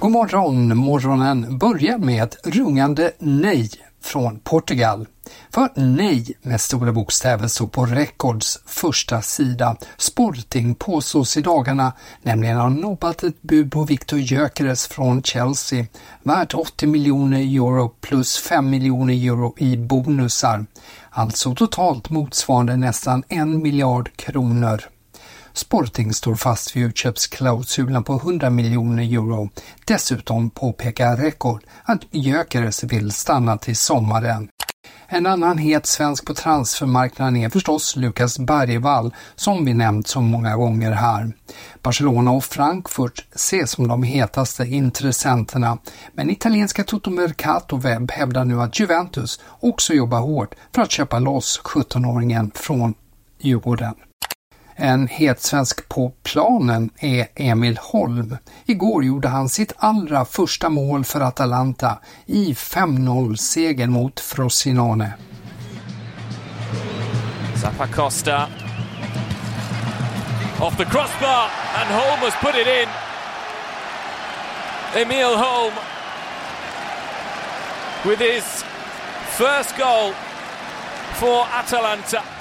God morgon! Morgonen börjar med ett rungande nej från Portugal. För nej med stora bokstäver stod på Records första sida. Sporting påstås i dagarna nämligen ha nobbat ett bud på Victor Gyökeres från Chelsea värt 80 miljoner euro plus 5 miljoner euro i bonusar. Alltså totalt motsvarande nästan en miljard kronor. Sporting står fast vid utköpsklausulen på 100 miljoner euro. Dessutom påpekar Rekord att Gyökeres vill stanna till sommaren. En annan het svensk på transfermarknaden är förstås Lukas Bergvall som vi nämnt så många gånger här. Barcelona och Frankfurt ses som de hetaste intressenterna men italienska Toto Mercato Web hävdar nu att Juventus också jobbar hårt för att köpa loss 17-åringen från Djurgården. En het svensk på planen är Emil Holm. Igår gjorde han sitt allra första mål för Atalanta i 5-0-segern mot Frosinone. Zappacosta off the crossbar and Holm has put it in. Emil Holm with his first goal for Atalanta.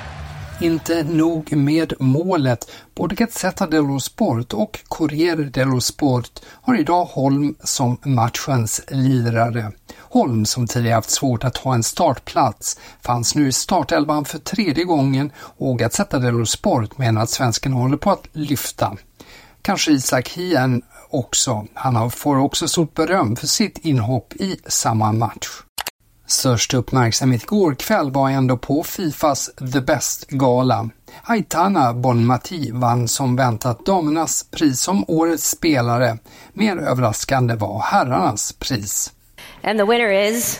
Inte nog med målet, både Gazzetta dello Sport och Corriere dello Sport har idag Holm som matchens lirare. Holm, som tidigare haft svårt att ha en startplats, fanns nu i startelvan för tredje gången och Gazzetta dello Sport menar att svensken håller på att lyfta. Kanske Isak Hien också. Han får också stort beröm för sitt inhopp i samma match. Störst uppmärksamhet igår kväll var ändå på Fifas The Best-gala. Aitana Bonmati vann som väntat damernas pris som Årets spelare. Mer överraskande var herrarnas pris. And the winner is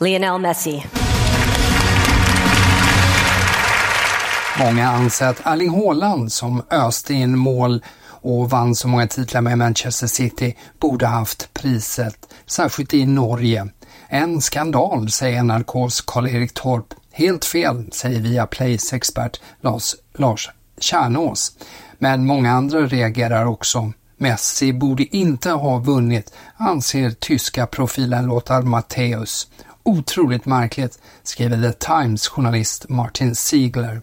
Lionel Messi. Många anser att Erling Haaland som öste in mål och vann så många titlar med Manchester City borde haft priset, särskilt i Norge. En skandal, säger NRKs Karl-Erik Torp. Helt fel, säger Viaplays expert Lars, Lars Kärnås. Men många andra reagerar också. Messi borde inte ha vunnit, anser tyska profilen Lothar Matthäus. Otroligt märkligt, skriver The Times journalist Martin Ziegler.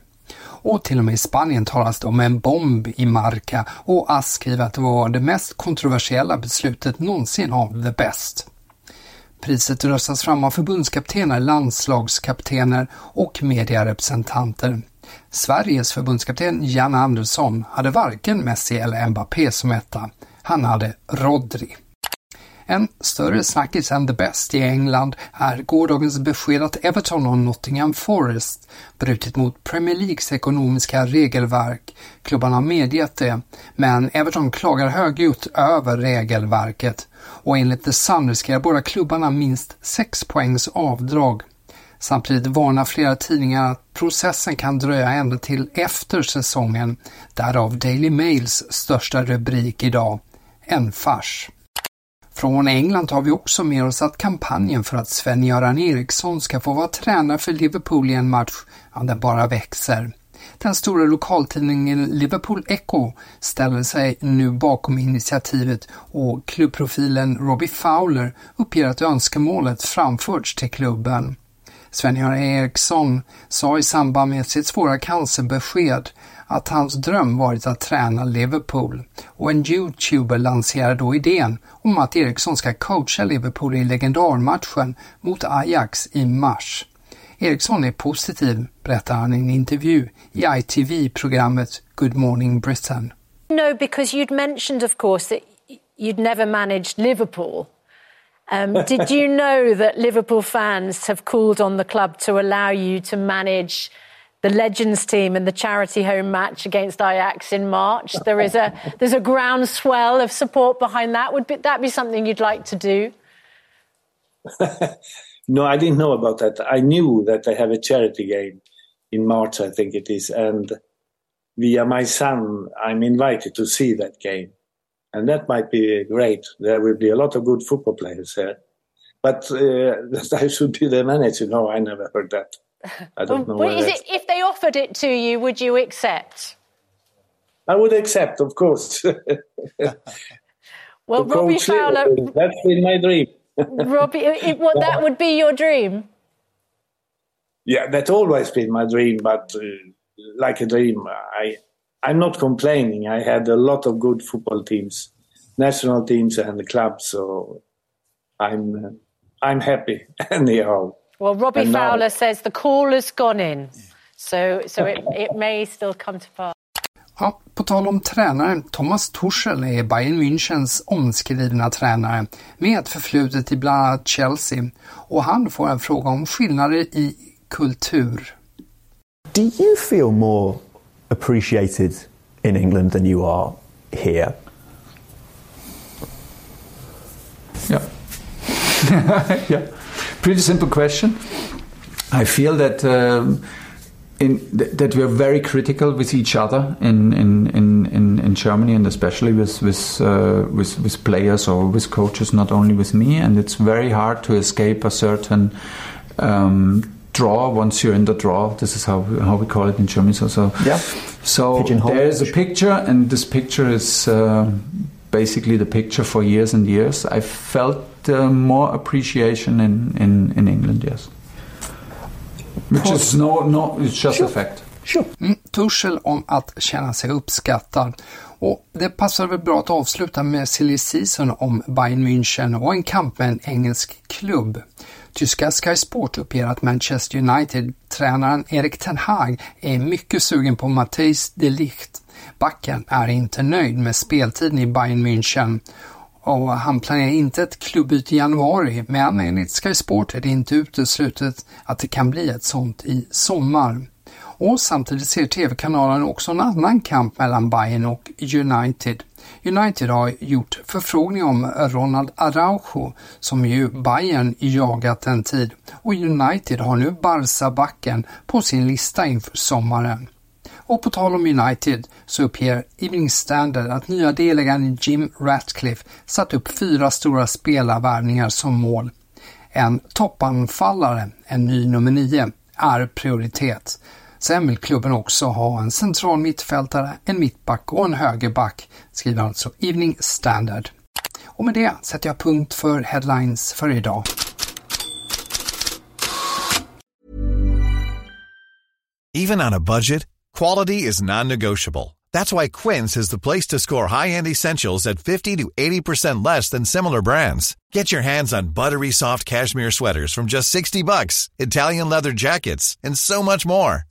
Och till och med i Spanien talas det om en bomb i Marca och Ask skriver att det var det mest kontroversiella beslutet någonsin av The Best. Priset röstas fram av förbundskaptener, landslagskaptener och medierepresentanter. Sveriges förbundskapten Jan Andersson hade varken Messi eller Mbappé som etta. Han hade Rodri. En större snackis än The Best i England är gårdagens besked att Everton och Nottingham Forest brutit mot Premier Leagues ekonomiska regelverk. Klubbarna har medgett det, men Everton klagar högljutt över regelverket och enligt The Sun riskerar båda klubbarna minst 6 poängs avdrag. Samtidigt varnar flera tidningar att processen kan dröja ända till efter säsongen, därav Daily Mails största rubrik idag, en fars. Från England tar vi också med oss att kampanjen för att Sven-Göran Eriksson ska få vara tränare för Liverpool i en match, ja, den bara växer. Den stora lokaltidningen Liverpool Echo ställer sig nu bakom initiativet och klubbprofilen Robbie Fowler uppger att önskemålet framförts till klubben. Sven-Göran Eriksson sa i samband med sitt svåra cancerbesked att hans dröm varit att träna Liverpool och en youtuber lanserade då idén om att Eriksson ska coacha Liverpool i legendarmatchen mot Ajax i mars. Eriksson är positiv, berättar han i en intervju i ITV-programmet Good Morning Britain. No, because you'd mentioned, of course, that you'd never managed Liverpool. Um, did you know that Liverpool fans have called on the club to allow you to manage the Legends team in the charity home match against Ajax in March? There is a there's a groundswell of support behind that. Would be, that be something you'd like to do? no, I didn't know about that. I knew that they have a charity game in March, I think it is, and via my son, I'm invited to see that game and that might be great. There will be a lot of good football players there. But uh, I should be the manager. No, I never heard that. I don't know. Well, it, if they offered it to you, would you accept? I would accept, of course. well, Robbie Fowler. That's been my dream. Robbie, it, what, that would be your dream? Yeah, that's always been my dream, but uh, like a dream, I I'm not complaining. I had a lot of good football teams, national teams, and the clubs. So I'm uh, I'm happy anyhow. Well, Robbie and Fowler now... says the call has gone in, so so it, it may still come to pass. Ja, på tal om tränare, Thomas Tuchel är Bayern Münchens omskrivna tränare med ett förflutet i bland annat Chelsea och han får en fråga om skillnader i kultur. Do you feel more appreciated in England than you are here? Yeah. yeah. Pretty simple question. I feel that um, in th- that we are very critical with each other in in, in, in, in Germany and especially with with, uh, with with players or with coaches, not only with me. And it's very hard to escape a certain um, draw once you're in the draw. This is how how we call it in Germany. So so yeah. So there's a picture, and this picture is uh, basically the picture for years and years. I felt uh, more appreciation in, in, in England, yes. Which is no, no, it's just sure. a fact. Sure. Mm, Tuchel om att känna sig uppskattad. Och det passar väl bra att avsluta med silly season om Bayern München och en kamp med en engelsk klubb. Tyska Sky Sport uppger att Manchester United-tränaren Erik Ten Hag är mycket sugen på Matthijs de Ligt. Backen är inte nöjd med speltiden i Bayern München och han planerar inte ett klubbyte i januari men enligt Sky Sport är det inte uteslutet att det kan bli ett sånt i sommar. Och samtidigt ser TV-kanalen också en annan kamp mellan Bayern och United. United har gjort förfrågning om Ronald Araujo som ju Bayern jagat en tid och United har nu Barca-backen på sin lista inför sommaren. Och på tal om United så uppger Evening Standard att nya delägaren Jim Ratcliffe satt upp fyra stora spelarvärvningar som mål. En toppanfallare, en ny nummer nio, är prioritet. Sen vill klubben också ha en central mittfältare, en mittback och en högerback, skriver alltså Evening Standard. Och med det sätter jag punkt för headlines för idag. Even on a budget, quality is non-negotiable. That's why Quince is the place to score high-end essentials at 50 to 80% less than similar brands. Get your hands on buttery soft cashmere sweaters from just 60 bucks, Italian leather jackets, and so much more.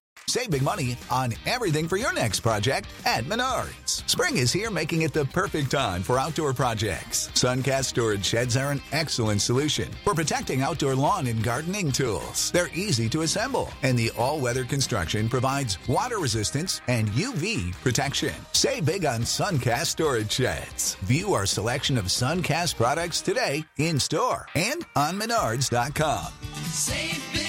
Save big money on everything for your next project at Menards. Spring is here, making it the perfect time for outdoor projects. Suncast storage sheds are an excellent solution for protecting outdoor lawn and gardening tools. They're easy to assemble, and the all-weather construction provides water resistance and UV protection. Save big on Suncast storage sheds. View our selection of Suncast products today in store and on Menards.com. Save big